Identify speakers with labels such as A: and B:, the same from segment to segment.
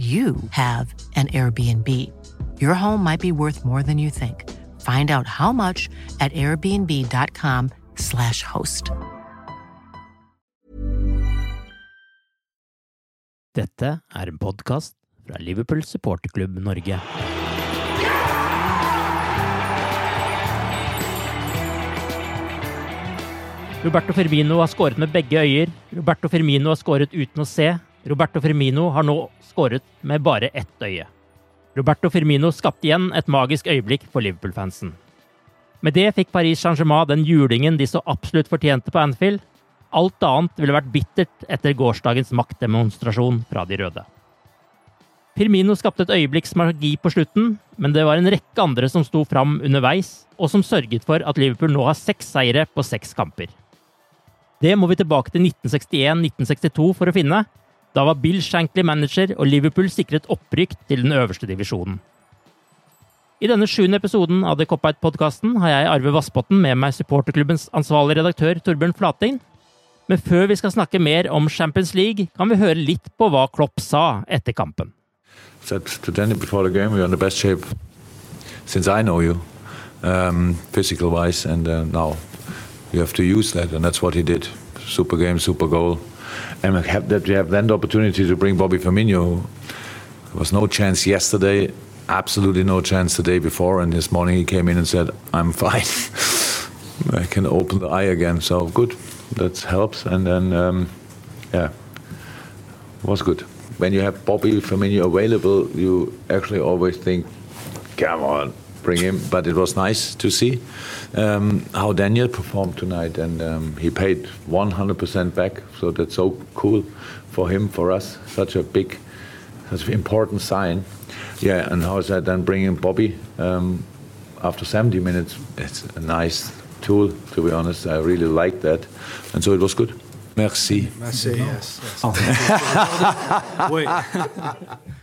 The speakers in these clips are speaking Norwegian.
A: you have an Airbnb. Your home might be worth more than you think. Find out how much at airbnb.com/slash host.
B: Dette er en podkast fra Liverpool supporterklubb Norge. Roberto Firmino har skåret med begge øyer. Roberto Firmino har skåret uten å se. Roberto Firmino har nå skåret med bare ett øye. Roberto Firmino skapte igjen et magisk øyeblikk for Liverpool-fansen. Med det fikk Paris Saint-Germain den julingen de så absolutt fortjente på Anfield. Alt annet ville vært bittert etter gårsdagens maktdemonstrasjon fra de røde. Firmino skapte et øyeblikks magi på slutten, men det var en rekke andre som sto fram underveis, og som sørget for at Liverpool nå har seks seire på seks kamper. Det må vi tilbake til 1961-1962 for å finne. Da var Bill Shankly manager, og Liverpool sikret opprykk til den øverste divisjonen. I denne sjuende episoden av The Cop-Out-podkasten har jeg, Arve Vassbotten, med meg supporterklubbens ansvarlige redaktør Torbjørn Flating. Men før vi skal snakke mer om Champions League, kan vi høre litt på hva Klopp sa etter kampen.
C: said to Danny before the game, we're in the best shape since I know you, um, physical wise, and uh, now you have to use that, and that's what super goal, and have that we have then the opportunity to bring Bobby Firmino. There was no chance yesterday, absolutely no chance the day before, and this morning he came in and said, "I'm fine. I can open the eye again." So good, that helps, and then um, yeah, was good. When you have Bobby Firmino available, you actually always think, come on, bring him. But it was nice to see um, how Daniel performed tonight, and um, he paid 100% back. So that's so cool for him, for us. Such a big, such an important sign. Yeah, and how is that then bringing Bobby um, after 70 minutes? It's a nice tool, to be honest. I really like that, and so it was good. Merci.
D: Merci, yes. oui.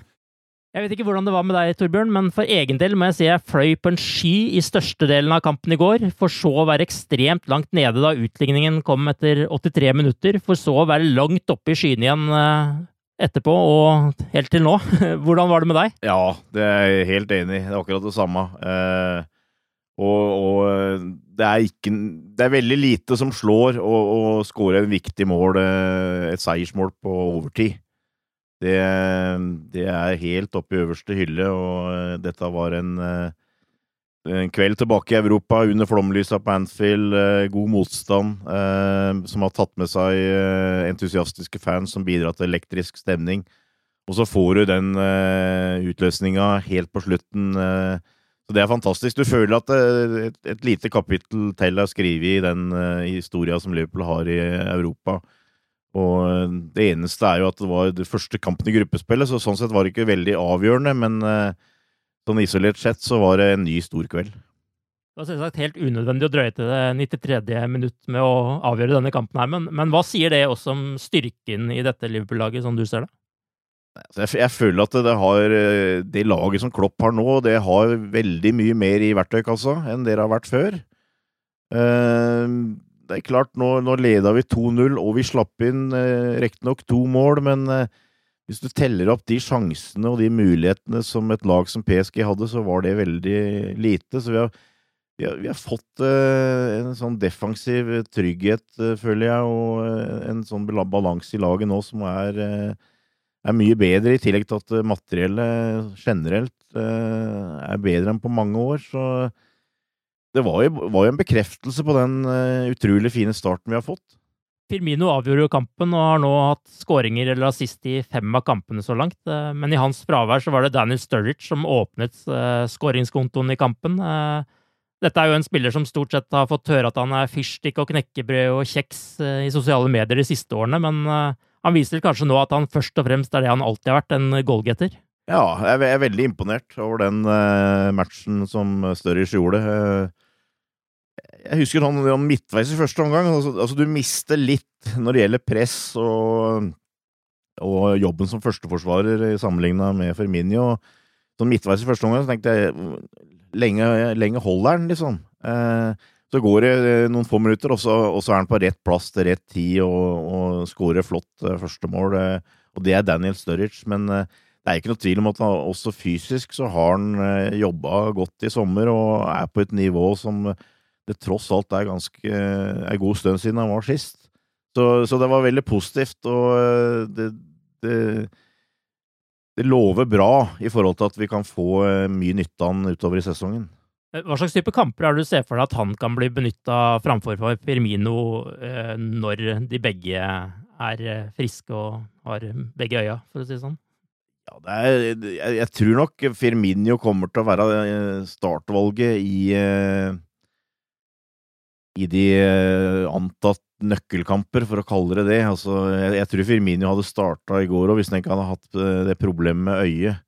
B: Jeg vet ikke hvordan det var med deg, Torbjørn, men for egen del må jeg si jeg fløy på en sky i størstedelen av kampen i går, for så å være ekstremt langt nede da utligningen kom etter 83 minutter, for så å være langt oppe i skyene igjen eh, etterpå og helt til nå. Hvordan var det med deg?
E: Ja, det er jeg helt enig i. Det er akkurat det samme. Eh, og, og det er ikke Det er veldig lite som slår å, score en viktig mål, eh, et seiersmål, på overtid. Det, det er helt oppe i øverste hylle, og dette var en, eh, en kveld tilbake i Europa under flomlysa på Anfield. eh, God motstand, eh, som har tatt med seg entusiastiske fans som bidrar til elektrisk stemning. Og så får du den utløsninga helt på slutten. Så det er fantastisk. Du føler at et, et lite kapittel til er skrevet i den historia som Liverpool har i Europa. Og eh, det eneste er jo at det var det første kampen i gruppespillet, så sånn sett var det ikke veldig avgjørende, men eh, sånn isolert sett så var det en ny stor kveld.
B: Det var selvsagt helt unødvendig å drøye til det 93. minutt med å avgjøre denne kampen her, men, men hva sier det også om styrken i dette Liverpool-laget, som du ser det?
E: Altså, jeg, jeg, føler at det, har eh, Det laget som Klopp har nå, det har veldig mye mer i verktøykassa enn det har vært før. Uh, det er klart, nå, nå leda vi 2-0, og vi slapp inn eh, riktignok to mål, men eh, hvis du teller opp de sjansene og de mulighetene som et lag som PSG hadde, så var det veldig lite. Så vi har, vi har, vi har fått eh, en sånn defensiv trygghet, føler jeg, og en sånn balanse i laget nå som er er mye bedre, i tillegg til at materiellet generelt er bedre enn på mange år. Så det var jo, var jo en bekreftelse på den uh, utrolig fine starten vi har fått.
B: Firmino avgjorde jo kampen og har nå hatt skåringer eller assist i fem av kampene så langt. Uh, men i hans fravær så var det Daniel Sturridge som åpnet skåringskontoen i kampen. Dette er jo en spiller som stort sett har fått høre at han er fyrstikk og knekkebrød og kjeks i sosiale medier de siste årene, men han viser kanskje nå at han først og fremst er det han alltid har vært, en goalgetter?
E: Ja, jeg er veldig imponert over den matchen som Sturridge gjorde. Uh, jeg husker sånn midtveis i første omgang. Altså, altså, du mister litt når det gjelder press og, og jobben som førsteforsvarer sammenligna med Firminio. Sånn midtveis i første omgang så tenkte jeg lenge, lenge holder han, liksom. Eh, så går det eh, noen få minutter, og så, og så er han på rett plass til rett tid og, og skårer flott første mål. Uh, og det er Daniel Sturridge. Men det er ikke noe tvil om at han, også fysisk så har han jobba godt i sommer og er på et nivå som det tross alt er ganske en god stund siden han var sist. Så, så det var veldig positivt, og det, det, det lover bra i forhold til at vi kan få mye nytte av han utover i sesongen.
B: Eh, hva slags type kamper er det du ser for deg at han kan bli benytta framfor for Firmino eh, når de begge er eh, friske og har begge øya, for å si det sånn?
E: Ja, det er, jeg, jeg, tror nok Firmino kommer til å være startvalget i i de antatt nøkkelkamper, for å kalle det det. Altså, jeg, jeg tror Firmino hadde starta i går òg, hvis han ikke hadde hatt det problemet med øyet.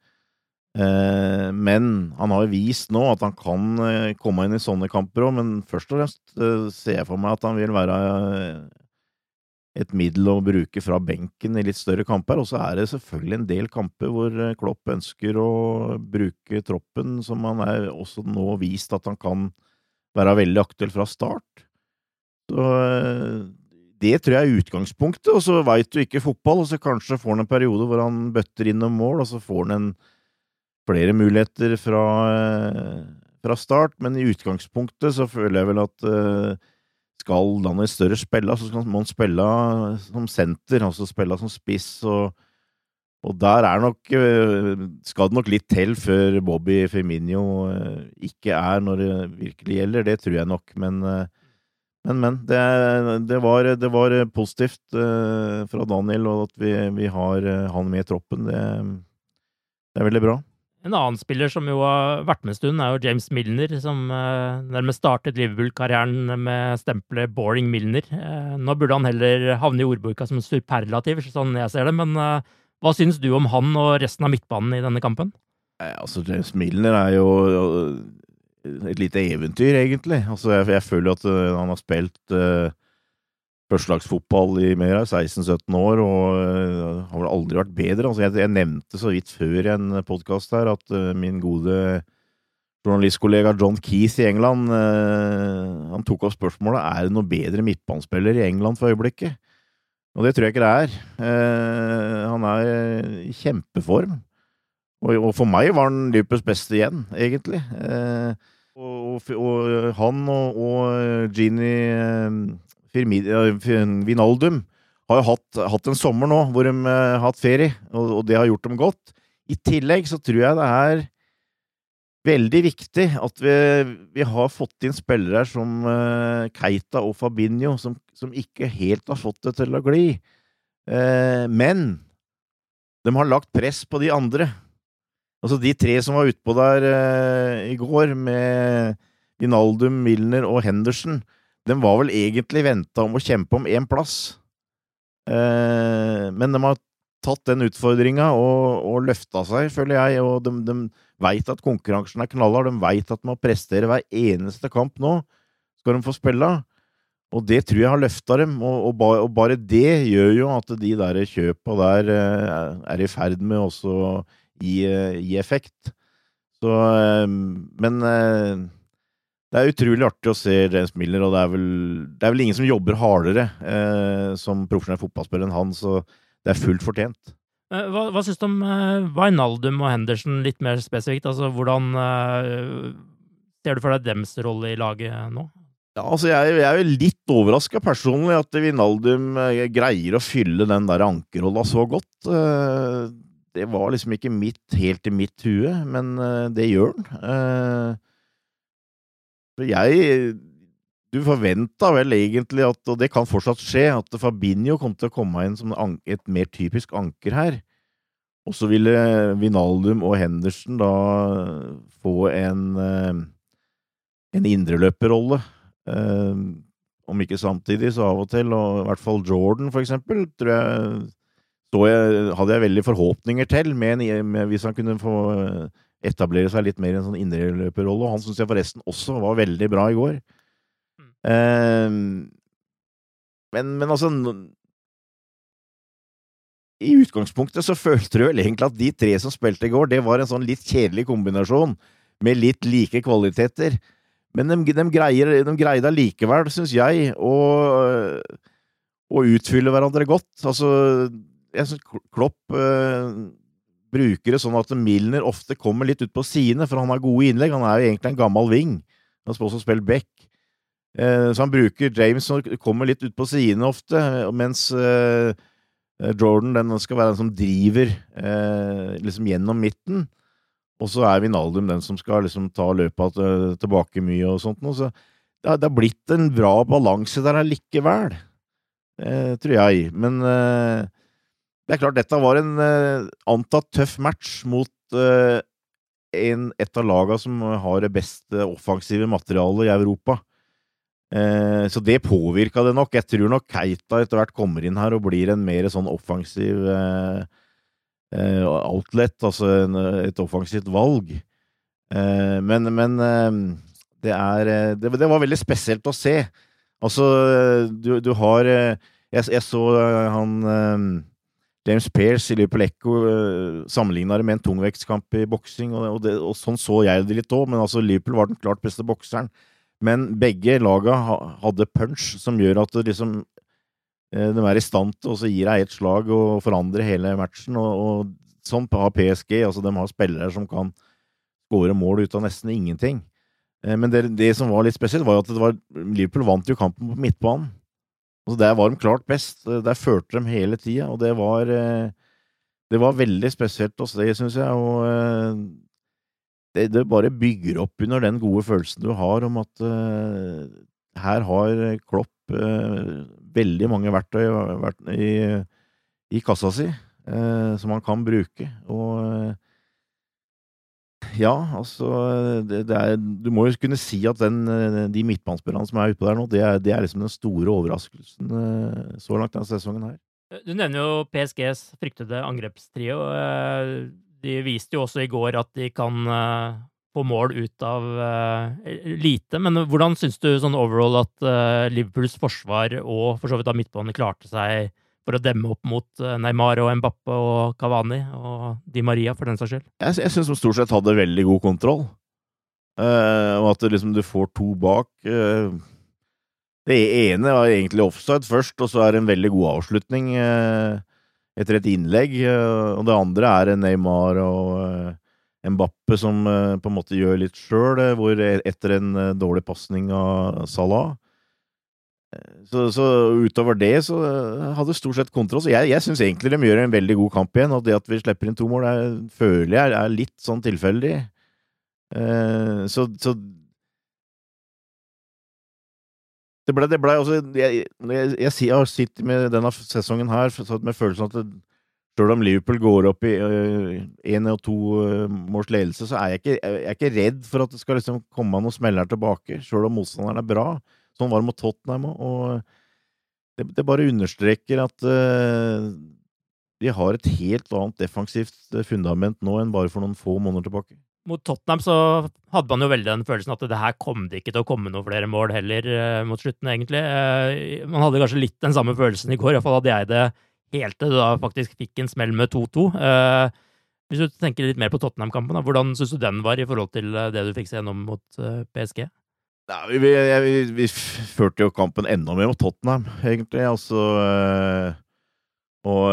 E: Eh, men han har jo vist nå at han kan eh, komme inn i sånne kamper òg, men først og fremst eh, ser jeg for meg at han vil være et middel å bruke fra benken i litt større kamper. Og så er det selvfølgelig en del kamper hvor Klopp ønsker å bruke troppen, som han er også nå vist at han kan være veldig aktuell fra start. Så det tror jeg er utgangspunktet, og så veit du ikke fotball, og så kanskje får han en periode hvor han bøtter inn noen mål, og så får han en flere muligheter fra, eh, fra, start, men i utgangspunktet så føler jeg vel at skal skal Daniel Større spille, så må han spille som senter, altså spille som spiss, og, og der er nok uh, Skal det nok litt til før Bobby Firmino uh, ikke er når det virkelig gjelder, det tror jeg nok, men men, men. Det, det, var, det var, positivt fra Daniel, og at vi, vi har han med i troppen. Det, det er veldig bra.
B: En annen spiller som jo har vært med en stund, er jo James Milner, som nærmest startet Liverpool-karrieren med stempelet 'boring Milner'. Nå burde han heller havne i ordboka som superlativ, sånn jeg ser det. Men hva syns du om han og resten av midtbanen i denne kampen?
E: altså, James Milner er jo et lite eventyr, egentlig. Altså, jeg, jeg føler at han har spilt førstelagsfotball i mer enn 16-17 år, og uh, har vel aldri vært bedre. Altså, jeg, jeg, nevnte så vidt før en podkast her at uh, min gode journalistkollega John Keith i England uh, han tok opp spørsmålet er det noe bedre midtbanespiller i England for øyeblikket. Og det tror jeg ikke det er. han er i kjempeform. Og, og, for meg var han Liverpools beste igjen, egentlig. Og, og, og, han og, og Gini Vinaldum har jo hatt, hatt, en sommer nå hvor de har hatt ferie, og, og, det har gjort dem godt. I tillegg så tror jeg det er veldig viktig at vi, vi har fått inn spillere som uh, Keita og Fabinho, som, som, ikke helt har fått det til å gli. Uh, men de har lagt press på de andre. Altså de tre som var utpå der uh, i går, med Vinaldum, Milner og Henderson de var vel egentlig venta om å kjempe om én plass, eh, men de har tatt den utfordringa og, og løfta seg, føler jeg, og de, de veit at konkurransen er knallhard, de veit at de må prestere hver eneste kamp nå, skal de få spille. Og det tror jeg har løfta dem, og, og, ba, og, bare det gjør jo at de der kjøpa der eh, er i ferd med også å gi, gi effekt. Så Men det er utrolig artig å se James Miller, og det er vel, det er vel ingen som jobber hardere eh, som profesjonell fotballspiller enn han, så det er fullt fortjent.
B: Hva, hva syns du om uh, Wijnaldum og Henderson litt mer spesifikt? Altså, hvordan uh, ser du for deg dems rolle i laget nå?
E: Ja, altså jeg, jeg er jo litt overraska personlig at Wijnaldum uh, greier å fylle den der ankerrolla så godt. Det var liksom ikke mitt, helt i mitt hue, men det gjør han. Jeg Du forventa vel egentlig at, og det kan fortsatt skje, at Fabinho kom til å komme inn som et mer typisk anker her. Og så ville Vinaldum og Henderson da få en, eh, en indreløperrolle. Eh, om ikke samtidig, så av og til. Og i hvert fall Jordan, for eksempel, tror jeg, jeg hadde jeg veldig forhåpninger til, med, med, hvis han kunne få etablere seg litt mer i en sånn indreløperrolle. Og han syns jeg forresten også var veldig bra i går. Mm. Eh, men, men, altså I utgangspunktet så følte du vel egentlig at de tre som spilte i går, det var en sånn litt kjedelig kombinasjon med litt like kvaliteter. Men de, de, greier, de greide allikevel, syns jeg, å, å utfylle hverandre godt. Altså, jeg syns Klopp eh, bruker det sånn at Milner ofte kommer litt ut på sidene, for han har gode innlegg. Han er jo egentlig en gammel wing. Han har også spilt back. Eh, så han bruker James som kommer litt ut på sidene ofte, mens eh, Jordan den skal være den som driver eh, liksom gjennom midten. Og så er Vinaldum den som skal liksom ta løpet tilbake mye og sånt noe. Så det har, blitt en bra balanse der allikevel, tror jeg. Men det er klart, dette var en antatt tøff match mot en, et av lagene som har det beste offensive materialet i Europa. Uh, så det påvirka det nok. Jeg tror nok Keita etter hvert kommer inn her og blir en mer sånn offensiv outlet, altså en, et offensivt valg. men, men det er det, det, var veldig spesielt å se. Altså, du, du har jeg, jeg, så han James Pearce i Liverpool Echo sammenligna det med en tungvektskamp i boksing, og, og, og, sånn så jeg det litt òg, men altså Liverpool var den klart beste bokseren. Men begge laga hadde punch som gjør at liksom uh, de er i stand til å gi deg ett slag og forandre hele matchen, og, og sånn har PSG. altså De har spillere som kan skåre mål ut av nesten ingenting. Uh, men det, det, som var litt spesielt, var at var, Liverpool vant jo kampen på midtbanen. Altså, der var de klart best. Der førte de hele tida, og det var eh, Det var veldig spesielt å se, syns jeg. Og eh, det, det, bare bygger opp under den gode følelsen du har om at uh, her har Klopp uh, veldig mange verktøy i, i kassa si uh, som han kan bruke. Og ja, altså det, det er, Du må jo kunne si at den, de midtbanespillerne som er utpå der nå, det er, det er, liksom den store overraskelsen så langt denne sesongen her.
B: Du nevner jo PSGs fryktede angrepstrio. Eh, de viste jo også i går at de kan få mål ut av lite. Men hvordan syns du sånn overall at Liverpools forsvar og for så vidt da midtbåndet klarte seg for å demme opp mot eh, Neymar og Mbappe og Cavani og Di Maria, for den saks skyld?
E: Jeg, jeg syns de stort sett hadde veldig god kontroll. Uh, og at liksom, du får to bak. Uh, det ene var egentlig offside først, og så er det en veldig god avslutning uh, etter et innlegg. og det andre er Neymar og Mbappe som på en måte gjør litt sjøl, hvor etter en dårlig pasning av Salah så, så, utover det så eh, hadde stort sett kontroll. Så jeg, jeg syns egentlig de gjør en veldig god kamp igjen, og det at vi slipper inn to mål, er, føler jeg er litt sånn tilfeldig. Eh, så, så det ble, det ble også Jeg, jeg, jeg har sittet med denne sesongen her med følelsen at det, selv om Liverpool går opp i én uh, og to uh, måls ledelse, så er jeg, ikke, jeg er ikke redd for at det skal liksom komme noen smeller tilbake, selv om motstanderen er bra. Sånn var det mot Tottenham òg. Og det, det, bare understreker at uh, de har et helt annet defensivt fundament nå enn bare for noen få måneder tilbake.
B: Mot Tottenham så hadde man jo veldig den følelsen at det her kom det ikke til å komme noen flere mål heller uh, mot slutten, egentlig. Uh, man hadde kanskje litt den samme følelsen i går, iallfall hadde jeg det helt til du da faktisk fikk en smell med 2-2. Uh, hvis du tenker litt mer på Tottenham-kampen, hvordan syns du den var i forhold til det du fikk se gjennom mot PSG?
E: Ja, vi, vi, vi, vi, førte jo kampen enda mer mot Tottenham, egentlig. Altså Og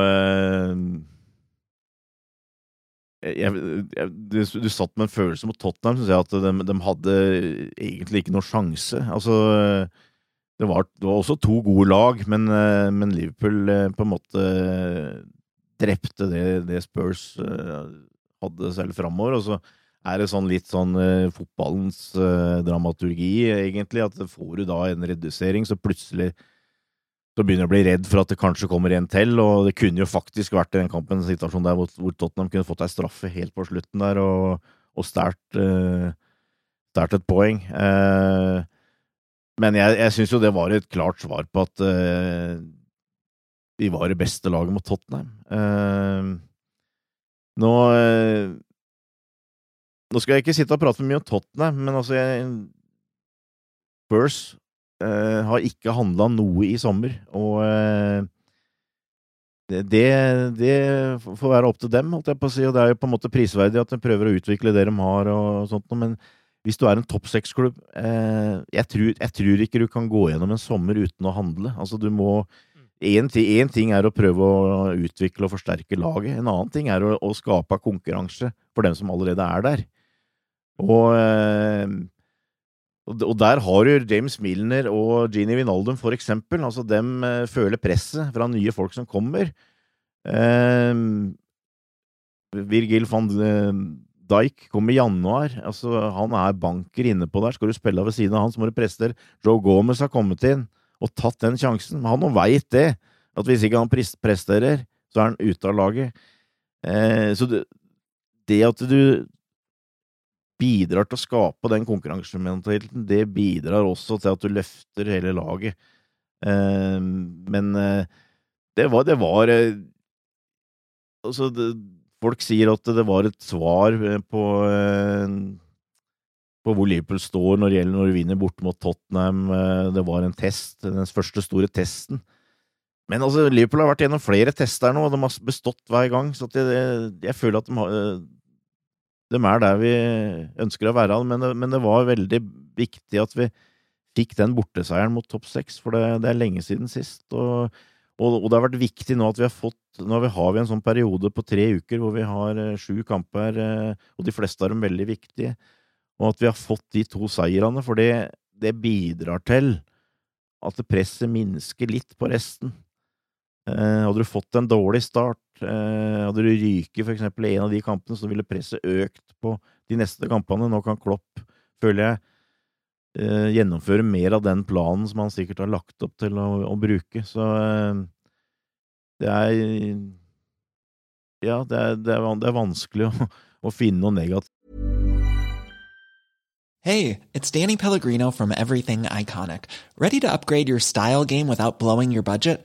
E: jeg, jeg, du, du, satt med en følelse mot Tottenham, syns jeg, at de, de, hadde egentlig ikke noe sjanse. Altså, det var, det var, også to gode lag, men, men, Liverpool eh, på en måte drepte det, det Spurs eh, hadde selv framover. Og så er det sånn litt sånn fotballens dramaturgi, egentlig, at får du da en redusering, så plutselig så begynner jeg å bli redd for at det kanskje kommer en til, og det kunne jo faktisk vært i den kampen en situasjon der hvor, Tottenham kunne fått ei straffe helt på slutten der og, og stært uh, et poeng. Eh, men jeg, jeg syns jo det var et klart svar på at eh, vi var det beste laget mot Tottenham. Uh, nå Nå skal jeg ikke sitte og prate for mye om Tottenham, men altså jeg, Spurs uh, har ikke handla noe i sommer, og uh, det, det, får være opp til dem, holdt jeg på å si, og det er jo på en måte prisverdig at de prøver å utvikle det de har og sånt, men hvis du er en topp seks-klubb uh, jeg, jeg, tror ikke du kan gå gjennom en sommer uten å handle. Altså, du må Én ting er å prøve å utvikle og forsterke laget, en annen ting er å, å skape konkurranse for dem som allerede er der. Og og der har du James Milner og Gini Vinaldum, for eksempel. Altså, dem eh, føler presset fra nye folk som kommer. Eh, Virgil van Dijk kom i januar. Altså, han er banker inne på der. Skal du spille ved siden av han, så må du prestere. Joe Gomez har kommet inn og tatt den sjansen. Han veit det, at hvis ikke han presterer, så er han ute av laget. Eh, så det, det at du bidrar til å skape den konkurransementaliteten. Det bidrar også til at du løfter hele laget. Eh, men eh, det var, det var eh, Altså, det, folk sier at det var et svar på på hvor Liverpool står når det gjelder når de vinner borte mot Tottenham. Det var en test, den første store testen. Men altså, Liverpool har vært gjennom flere tester nå, og de har bestått hver gang. Så jeg, jeg føler at de har, de er der vi ønsker å være, men det, men det var veldig viktig at vi fikk den borteseieren mot topp seks, for det, det, er lenge siden sist. Og, og, og, det har vært viktig nå at vi har fått Nå har vi en sånn periode på tre uker hvor vi har eh, sju kamper, eh, og de fleste av dem veldig viktige, og at vi har fått de to seirene, for det, det bidrar til at presset minsker litt på resten. Eh, hadde du fått en dårlig start, eh, hadde du ryket eksempel i en av de kampene, så ville presset økt på de neste kampene. Nå kan Klopp, føler jeg, eh, gjennomføre mer av den planen som han sikkert har lagt opp til å, å bruke. Så det er Ja, det er, det er, det er vanskelig å, å finne noe negativt.
F: Hey, it's Danny Pellegrino from Everything Iconic. Ready to upgrade your style game without blowing your budget?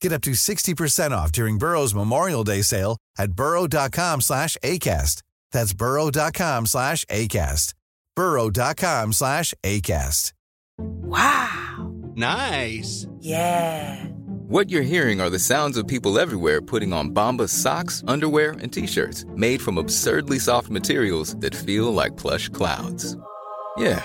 G: Get up to 60% off during Burrow's Memorial Day sale at burrow.com slash ACAST. That's burrow.com slash ACAST. burrow.com slash ACAST.
H: Wow.
I: Nice.
H: Yeah.
I: What you're hearing are the sounds of people everywhere putting on Bombas socks, underwear, and t-shirts made from absurdly soft materials that feel like plush clouds. Yeah,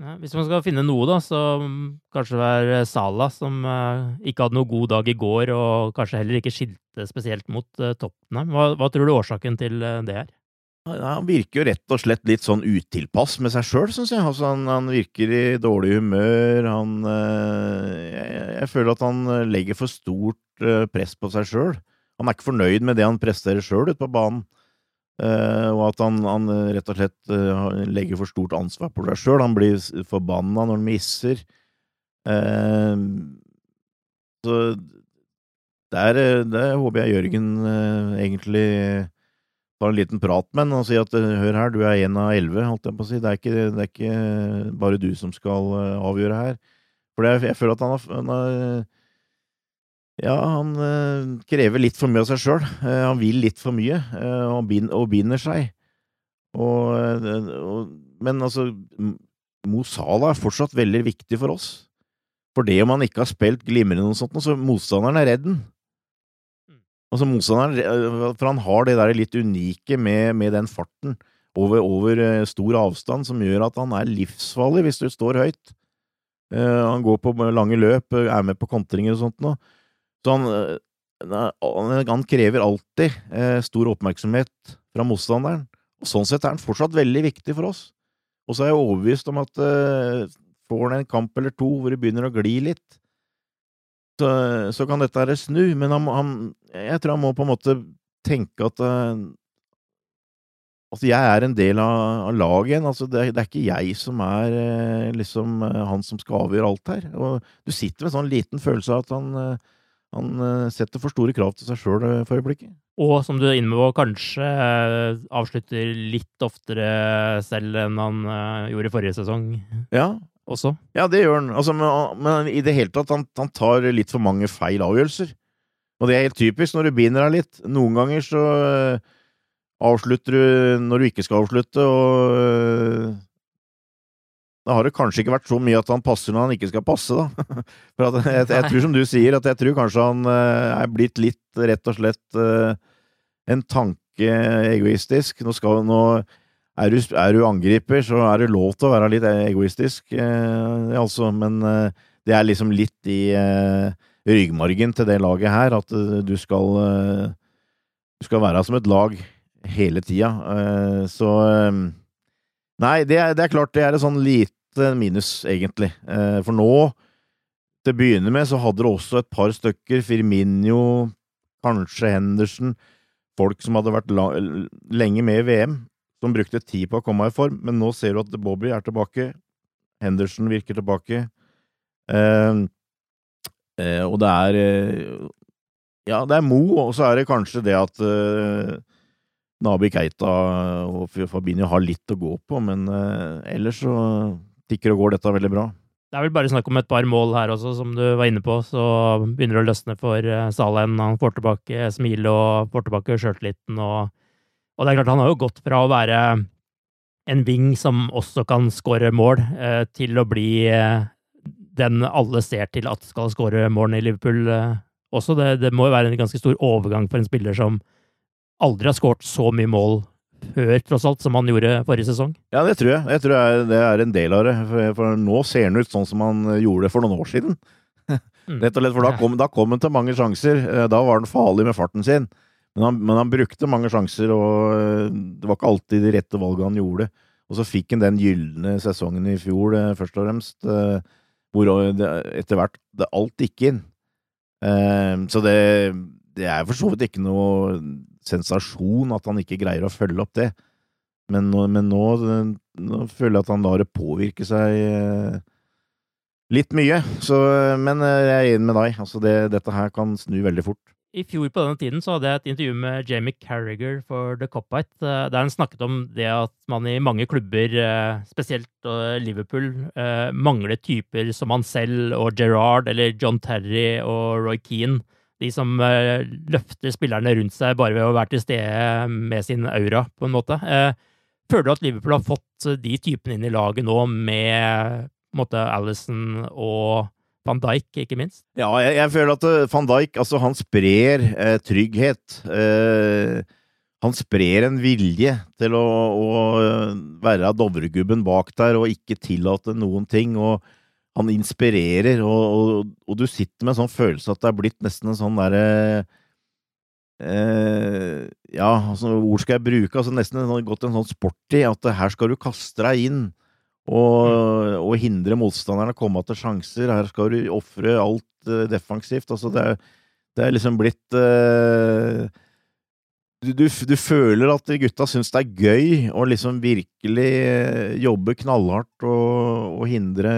B: Hvis man skal finne noe, da, så kanskje det var Sala som eh, ikke hadde noe god dag i går, og kanskje heller ikke skilte spesielt mot uh, Tottenham. Hva, hva tror du årsaken til eh, det er?
E: Han virker jo rett og slett litt sånn utilpass med seg sjøl, syns jeg. Altså, han, han, virker i dårlig humør. Han jeg, jeg, føler at han legger for stort press på seg sjøl. Han er ikke fornøyd med det han presterer sjøl ute på banen. Uh, og at han, han, rett og slett uh, legger for stort ansvar på seg sjøl. Han blir forbanna når han misser. Uh, så der, der, håper jeg Jørgen egentlig tar en liten prat med han og sier at hør her, du er én av elleve, holdt jeg på å si. Det er ikke, det er ikke bare du som skal avgjøre her. For jeg, jeg føler at han har, han har ja, han øh, krever litt for mye av seg sjøl. Uh, han vil litt for mye, uh, og, bind, og, binder seg. Og, og, men altså, Mo Salah er fortsatt veldig viktig for oss. For det om han ikke har spilt glimrende noe sånt, så motstanderen er redd den. Altså, motstanderen For han har det der litt unike med, med den farten over, over, stor avstand som gjør at han er livsfarlig hvis du står høyt. han går på lange løp, er med på kontringer og sånt noe. Så han, eh, han krever alltid eh, stor oppmerksomhet fra motstanderen, og sånn sett er han fortsatt veldig viktig for oss. Og så er jeg overbevist om at eh, får han en kamp eller to hvor det begynner å gli litt, så, så kan dette her snu, men han, han, jeg tror han må på en måte tenke at Altså, jeg er en del av, av laget igjen. Altså, det, det, er ikke jeg som er liksom han som skal avgjøre alt her. Og du sitter med en sånn liten følelse av at han han eh, setter for store krav til seg sjøl eh, for øyeblikket.
B: Og som du er inne på, kanskje eh, avslutter litt oftere selv enn han gjorde i forrige sesong.
E: Ja.
B: Også.
E: Ja, det gjør han. Altså, men, men, i det hele tatt, han, han, tar litt for mange feil avgjørelser. Og det er helt typisk når du binder deg litt. Noen ganger så avslutter du når du ikke skal avslutte, og da har det kanskje ikke vært så mye at han passer når han ikke skal passe, da. For jeg, jeg, jeg, tror som du sier, at jeg tror kanskje han uh, er blitt litt, rett og slett, uh, en tanke egoistisk. Nå, skal, nå er, du, er, du, angriper, så er det lov til å være litt egoistisk, uh, altså. Men det er liksom litt i ryggmargen til det laget her, at du skal Du skal være som et lag hele tida. så Nei, det er, det er, klart det er et sånn lite Eh, minus, egentlig. Eh, for nå, til å begynne med, så hadde det også et par stykker, Firminio, kanskje Henderson, folk som hadde vært lenge med i VM, som brukte tid på å komme i form, men nå ser du at Bobby er tilbake, Henderson virker tilbake, eh, eh, og det er Ja, det er Mo, og så er det kanskje det at Nabi Keita og Fabinho har litt å gå på, men ellers så tikker og går dette veldig bra.
B: Det er vel bare snakk om et par mål her også, som du var inne på. Så begynner det å løsne for eh, Salen. Han får tilbake smilet og får tilbake sjøltilliten. Og, og, det er klart, han har jo gått fra å være en wing som også kan skåre mål, eh, til å bli eh, den alle ser til at skal skåre målene i Liverpool også. Det, det må jo være en ganske stor overgang for en spiller som aldri har skåret så mye mål før, tross alt, som han gjorde forrige sesong?
E: Ja, det tror jeg. Jeg tror det er en del av det. For, nå ser han ut sånn som han gjorde det for noen år siden. Mm. Rett og slett, for da kom, da kom, han til mange sjanser. Eh, da var han farlig med farten sin. Men han, men han, brukte mange sjanser, og eh, det var ikke alltid de rette valgene han gjorde. Og så fikk han den gylne sesongen i fjor, eh, først og fremst, hvor det, etter hvert alt gikk inn. Så det, det er for så vidt ikke noe sensasjon at han ikke greier å følge opp det. Men nå, men nå, nå føler jeg at han lar det påvirke seg eh, litt mye. Så, men eh, jeg er enig med deg. Altså det, dette her kan snu veldig fort.
B: I fjor på denne tiden så hadde jeg et intervju med Jamie Carriger for The Copite, eh, der han snakket om det at man i mange klubber, spesielt Liverpool, mangler typer som han selv og Gerrard eller John Terry og Roy Keane de som uh, løfter spillerne rundt seg bare ved å være til stede med sin aura, på en måte. Uh, føler du at Liverpool har fått de typene inn i laget nå, med måte Alison og van Dijk, ikke minst?
E: Ja, jeg, jeg føler at van Dijk altså, han sprer trygghet. han sprer en vilje til å, å være Dovregubben bak der og ikke tillate noen ting. og han inspirerer, og, og, og, du sitter med en sånn følelse at det er blitt nesten en sånn derre eh, Ja, altså, ord skal jeg bruke? Altså Nesten en, gått en sånn sport i at her skal du kaste deg inn og, mm. og hindre motstanderne å komme til sjanser. Her skal du ofre alt eh, defensivt. Altså, det er, det er liksom blitt eh, du, du, du, føler at gutta syns det er gøy å liksom virkelig eh, jobbe knallhardt og, og hindre,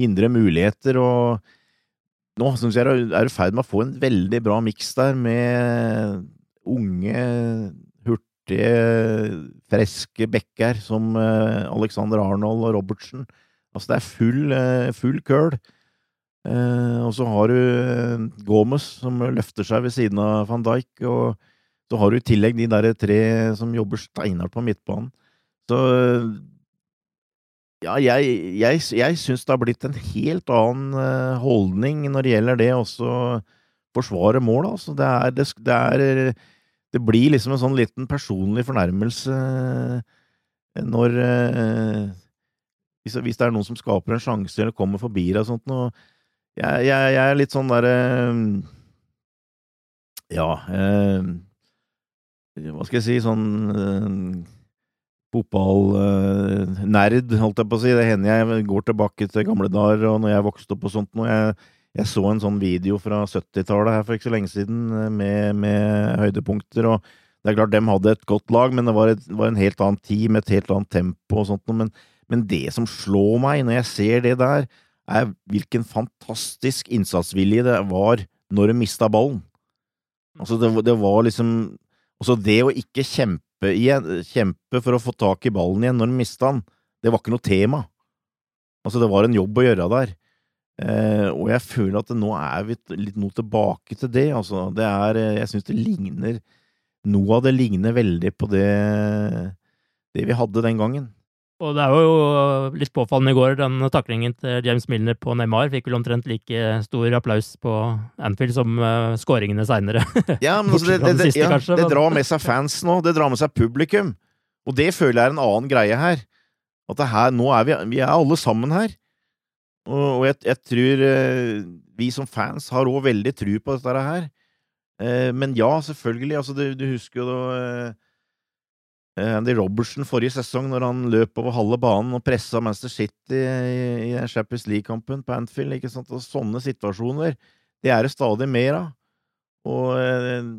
E: hindre, muligheter. Og nå syns jeg er i ferd med å få en veldig bra miks der, med unge, hurtige, friske bekker som eh, Alexander Arnold og Robertsen. Altså, det er full, eh, full køl. og så har du Gomez, som løfter seg ved siden av van Dijk. og så har du i tillegg de der tre som jobber steinhardt på midtbanen. Så ja, jeg, jeg, jeg syns det har blitt en helt annen eh, holdning når det gjelder det å forsvare mål. Altså. Det, er, det, det, er, det, blir liksom en sånn liten personlig fornærmelse eh, når eh, hvis, hvis, det er noen som skaper en sjanse eller kommer forbi deg og sånt noe jeg, jeg, jeg, er litt sånn derre Ja hva skal jeg si, sånn uh, fotballnerd, uh, holdt jeg på å si. Det hender jeg går tilbake til gamle dager og når jeg vokste opp og sånt noe. Jeg, jeg, så en sånn video fra 70-tallet her for ikke så lenge siden eh, med, med, høydepunkter. og Det er klart, dem hadde et godt lag, men det var, et, var en helt annen tid med et helt annet tempo og sånt noe. Men, men det som slår meg når jeg ser det der, er hvilken fantastisk innsatsvilje det var når de mista ballen. Altså, det, det var liksom og så det å ikke kjempe, igjen, kjempe for å få tak i ballen igjen når han mista den, det var ikke noe tema. Altså, det var en jobb å gjøre der. Eh, og jeg føler at nå er vi litt noe tilbake til det, altså. Det er eh, Jeg syns det ligner Noe av det ligner veldig på det, det vi hadde den gangen.
B: Og det er jo litt påfallende i går, den taklingen til James Milner på Neymar fikk vel omtrent like stor applaus på Anfield som uh, skåringene seinere.
E: Ja, men altså, det, det, det, ja, det, drar med seg fans nå, det drar med seg publikum. Og det føler jeg er en annen greie her. At her, nå er vi, vi er alle sammen her. Og, og jeg, jeg, tror uh, vi som fans har òg veldig tru på dette her. Uh, men ja, selvfølgelig. Altså, du, du husker jo da Andy Robertson forrige sesong, når han løp over halve banen og pressa Manchester City i, i Champions League-kampen på Anfield. ikke sant? Og sånne situasjoner, det er det stadig mer av. Og eh,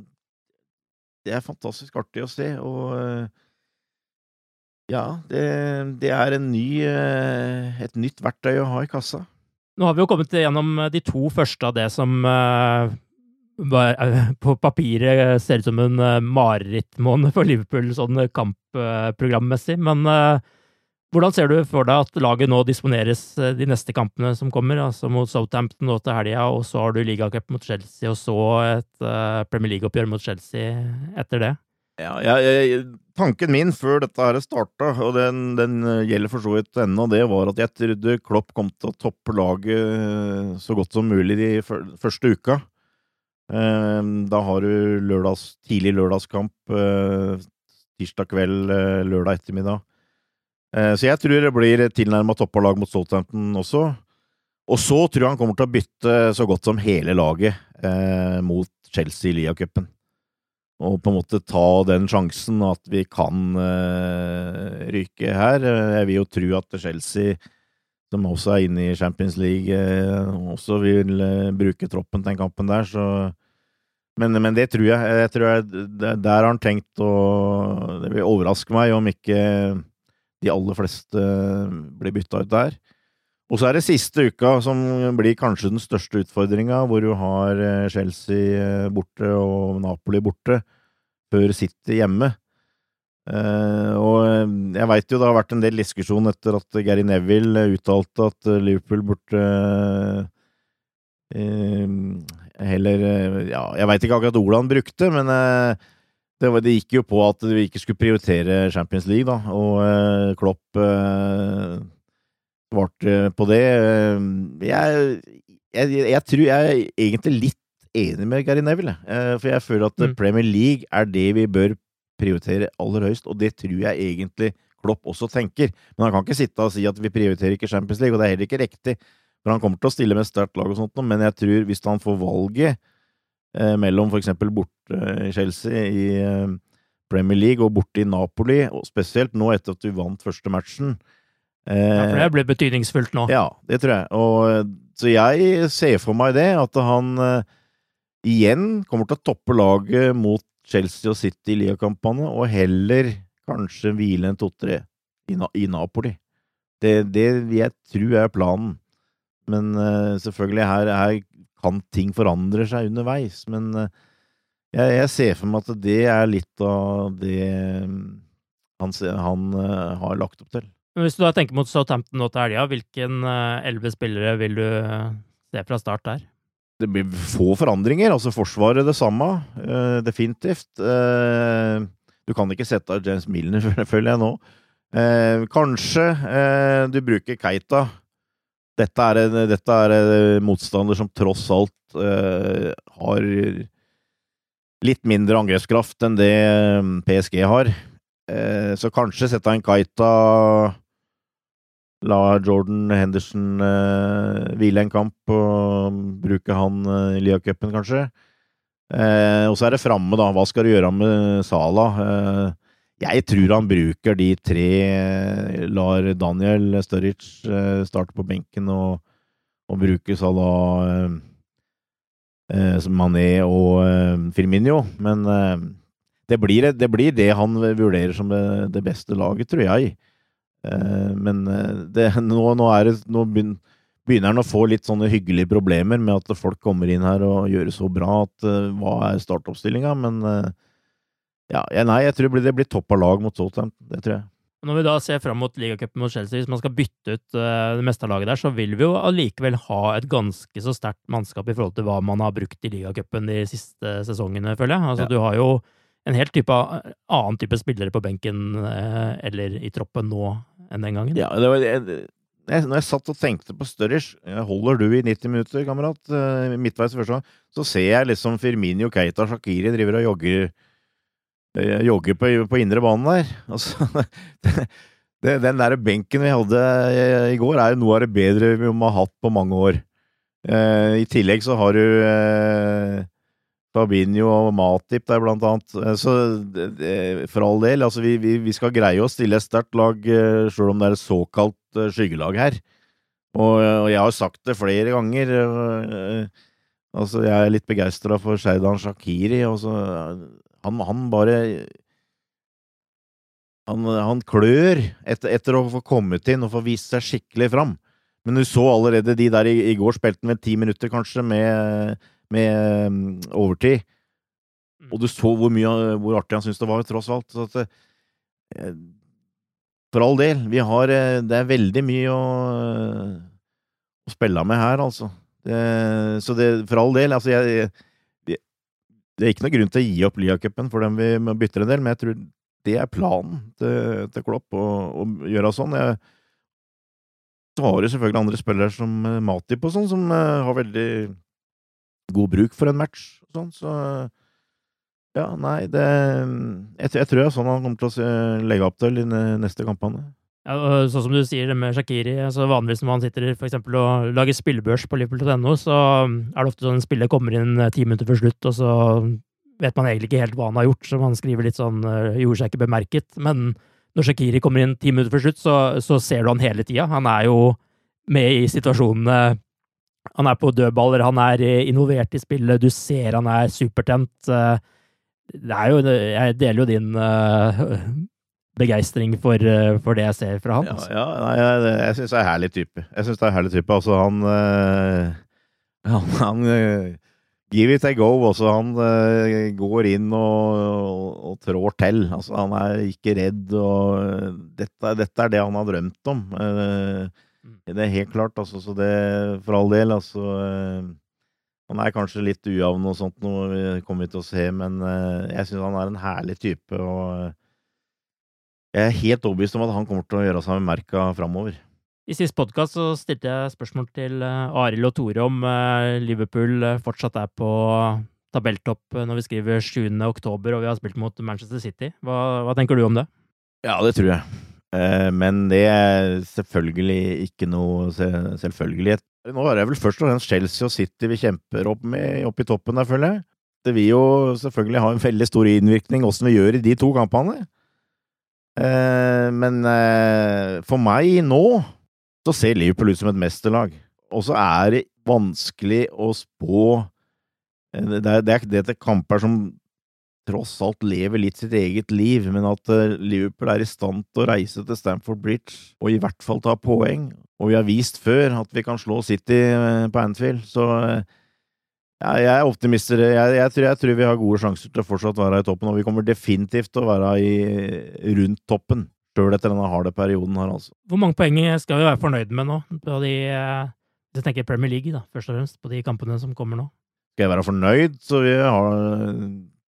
E: det er fantastisk artig å se. Og eh, ja, det, det er ny, et nytt verktøy å ha i kassa.
B: Nå har vi jo kommet gjennom de to første av det som Eh, på papiret ser ut som en uh, marerittmåned for Liverpool sånn kampprogrammessig. Men Hvordan ser du for deg at laget nå disponeres eh, de neste kampene som kommer? Altså mot Southampton nå til helga, og så har du ligacup mot Chelsea, og så et Premier League-oppgjør mot Chelsea etter det?
E: Ja, jeg, jeg, tanken min før dette her starta, og den, den gjelder for så vidt ennå, det var at jeg trodde Klopp kom til å toppe laget så godt som mulig de første uka. Da har du lørdags, tidlig lørdagskamp, tirsdag kveld, lørdag ettermiddag. Eh, så jeg tror det blir tilnærma toppa lag mot Southampton også. Og så tror jeg han kommer til å bytte så godt som hele laget eh, mot Chelsea i Lia-cupen. Og på en måte ta den sjansen at vi kan eh, ryke her. Jeg vil jo tro at Chelsea, som også er inne i Champions League, eh, også vil eh, bruke troppen til den kampen der, så men, men, det tror jeg. jeg tror jeg, Der har han tenkt å Det vil overraske meg om ikke de aller fleste blir bytta ut der. Og så er det siste uka som blir kanskje den største utfordringa, hvor du har eh, Chelsea eh, borte og Napoli borte, før City hjemme. Uh, og jeg veit jo det har vært en del diskusjon etter at Gary Neville uttalte at Liverpool burde heller Ja, jeg veit ikke akkurat ordet han brukte, men det, det, det, gikk jo på at vi ikke skulle prioritere Champions League, da, og uh, Klopp svarte på det. Jeg, jeg, jeg, tror jeg er egentlig litt enig med Gary Neville, for jeg føler at mm. Premier League er det vi bør prioritere aller høyest, og det tror jeg egentlig Klopp også tenker. Men han kan ikke sitte og si at vi prioriterer ikke Champions League, og det er heller ikke riktig, for han kommer til å stille med sterkt lag og sånt, men jeg tror hvis han får valget eh, mellom eksempel borte i Chelsea i eh, Premier League og borte i Napoli, og spesielt nå etter at vi vant første matchen.
B: Eh, ja, for det blir betydningsfullt nå.
E: Ja, det tror jeg. Og, så jeg ser for meg det, at han eh, igjen kommer til å toppe laget mot Chelsea og City i ligakampene, og heller kanskje hvile en to-tre i, i, Napoli. Det, det jeg tror er planen. Men uh, selvfølgelig, her, her kan ting forandre seg underveis. Men eh, jeg, jeg, ser for meg at det er litt av det mm, han, han uh, har lagt opp til.
B: Men Hvis du da tenker mot Southampton nå til helga, hvilken eh, elleve spillere vil du se fra start der?
E: Det blir få forandringer. Altså Forsvaret det samme, definitivt. Du kan ikke sette av James Milner, føler jeg nå. kanskje du bruker Keita dette er, en, dette er en motstander som tross alt uh, har litt mindre angrepskraft enn det eh, PSG har. Uh, så kanskje sette en Kaita La Jordan Henderson uh, hvile en kamp og bruke han i Lia-cupen, kanskje. og så er det framme, da. Hva skal du gjøre med Sala? Jeg tror han bruker de tre, lar Daniel Sturridge eh, starte på benken og, og bruke Salah, eh, eh Mané og eh, Firminio. Men eh, det, blir, det, blir, det han vurderer som det, det beste laget, tror jeg. Eh, men det, nå, nå, det, nå, begynner han å få litt sånne hyggelige problemer med at folk kommer inn her og gjør det så bra at hva er startoppstillinga? Men ja, nei, jeg tror det blir, topp av lag mot Southampton. Det tror jeg.
B: Når vi da ser fram mot ligacupen mot Chelsea, hvis man skal bytte ut uh, det meste av laget der, så vil vi jo allikevel ha et ganske så sterkt mannskap i forhold til hva man har brukt i ligacupen de siste sesongene, føler jeg. Altså, ja. Du har jo en helt type, annen type spillere på benken uh, eller i troppen nå enn den gangen.
E: Ja, det var, jeg, når jeg satt og tenkte på Sturridge Holder du i 90 minutter, kamerat? Uh, midtveis første gang. Så ser jeg liksom Firmini og Keita Shakiri driver og jogger jogge på, på indre banen der. Altså, det, den der benken vi hadde i går, er jo noe av det bedre vi må ha hatt på mange år. Eh, I tillegg så har du eh, Fabinho og Matip der, blant annet. Eh, så det, for all del, altså vi, vi, vi, skal greie å stille et sterkt lag eh, sjøl om det er et såkalt eh, skyggelag her. Og, og, jeg har sagt det flere ganger. altså, jeg er litt begeistra for Sheidan Shakiri. Og så han, han bare han, han klør etter, etter, å få kommet inn og få vist seg skikkelig fram. Men du så allerede de der i, i går spilte med ti minutter, kanskje, med, med um, overtid. Og du så hvor, mye, hvor artig han syntes det var, tross alt. Så at, eh, For all del. Vi har eh, Det er veldig mye å, å spille med her, altså. Det, så det For all del. Altså, jeg Det er ikke noe grunn til å gi opp Lia-cupen for dem vi bytter en del, men jeg tror det er planen til, til Klopp, å, å gjøre sånn. Jeg, så har du selvfølgelig andre spillere som Matip og sånn, som har veldig god bruk for en match sånn, så ja, nei, det jeg, jeg, tror det er sånn han kommer til å legge opp til i neste kampanje.
B: Ja, sånn som du sier det med Shakiri, altså vanligvis når man sitter for eksempel og lager spillebørs på liverpool.no, så er det ofte sånn en spiller kommer inn ti minutter før slutt, og så vet man egentlig ikke helt hva han har gjort, så man skriver litt sånn gjorde seg ikke bemerket. Men når Shakiri kommer inn ti minutter før slutt, så, så ser du han hele tida. Han er jo med i situasjonene Han er på dødballer, han er involvert i spillet, du ser han er supertent det er jo Jeg deler jo din begeistring for, uh, for, det jeg ser fra han.
E: Altså. Ja, ja jeg, jeg, jeg syns det er en herlig type. Jeg synes det er en herlig type. Altså, han uh, Han, han Give it a go. Også han går inn og, og, og, trår til. Altså, han er ikke redd, og dette, dette er det han har drømt om. Det er helt klart, altså. Så det, for all del, altså han er kanskje litt ujevn og sånt, noe kommer til å se, men eh, jeg syns han er en herlig type. og eh, Jeg er helt overbevist om at han kommer til å gjøre seg med merka framover.
B: I sist podkast stilte jeg spørsmål til eh, Arild og Tore om Liverpool fortsatt er på tabelltopp når vi skriver 7. oktober og vi har spilt mot Manchester City. Hva, hva tenker du om det?
E: Ja, det tror jeg. Men det er selvfølgelig ikke noe selvfølgelighet. Nå er det vel først og fremst Chelsea og City vi kjemper opp med opp i toppen der, føler jeg. Det vil jo selvfølgelig ha en veldig stor innvirkning åssen vi gjør i de to kampene. Eh, men eh, for meg nå så ser Liverpool ut som et mesterlag. Og så er det vanskelig å spå eh, Det er, er, det er kamper som tross alt lever litt sitt eget liv, men at Liverpool er i stand til å reise til Stamford Bridge og i hvert fall ta poeng. Og vi har vist før at vi kan slå City på Anfield, så ja, jeg er optimist. Jeg, jeg, tror, jeg, tror, vi har gode sjanser til å fortsatt være i toppen, og vi kommer definitivt til å være i, rundt toppen. Sjøl etter denne harde perioden her, altså.
B: Hvor mange poeng skal vi være fornøyd med nå? På de, jeg tenker Premier League, da, først og fremst, på de kampene som kommer nå.
E: Skal jeg være fornøyd, så vi har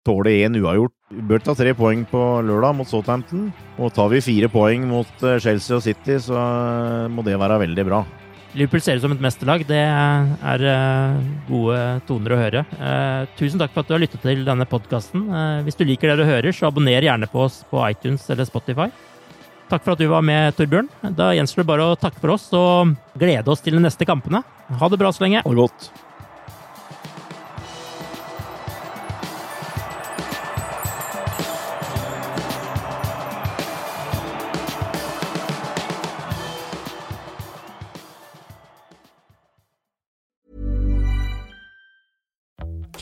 E: tåler én uavgjort. Vi bør ta tre poeng på lørdag mot Southampton. Og tar vi fire poeng mot eh, Chelsea og City, så eh, må det være veldig bra.
B: Liverpool ser ut som et mesterlag. Det er eh, gode toner å høre. Tusen takk for at du har lyttet til denne podkasten. Hvis du liker det du hører, så abonner gjerne på oss på iTunes eller Spotify. Takk for at du var med, Torbjørn. Da gjenstår det bare å takke for oss og glede oss til de neste kampene. Ha det bra så lenge.
E: Ha det godt.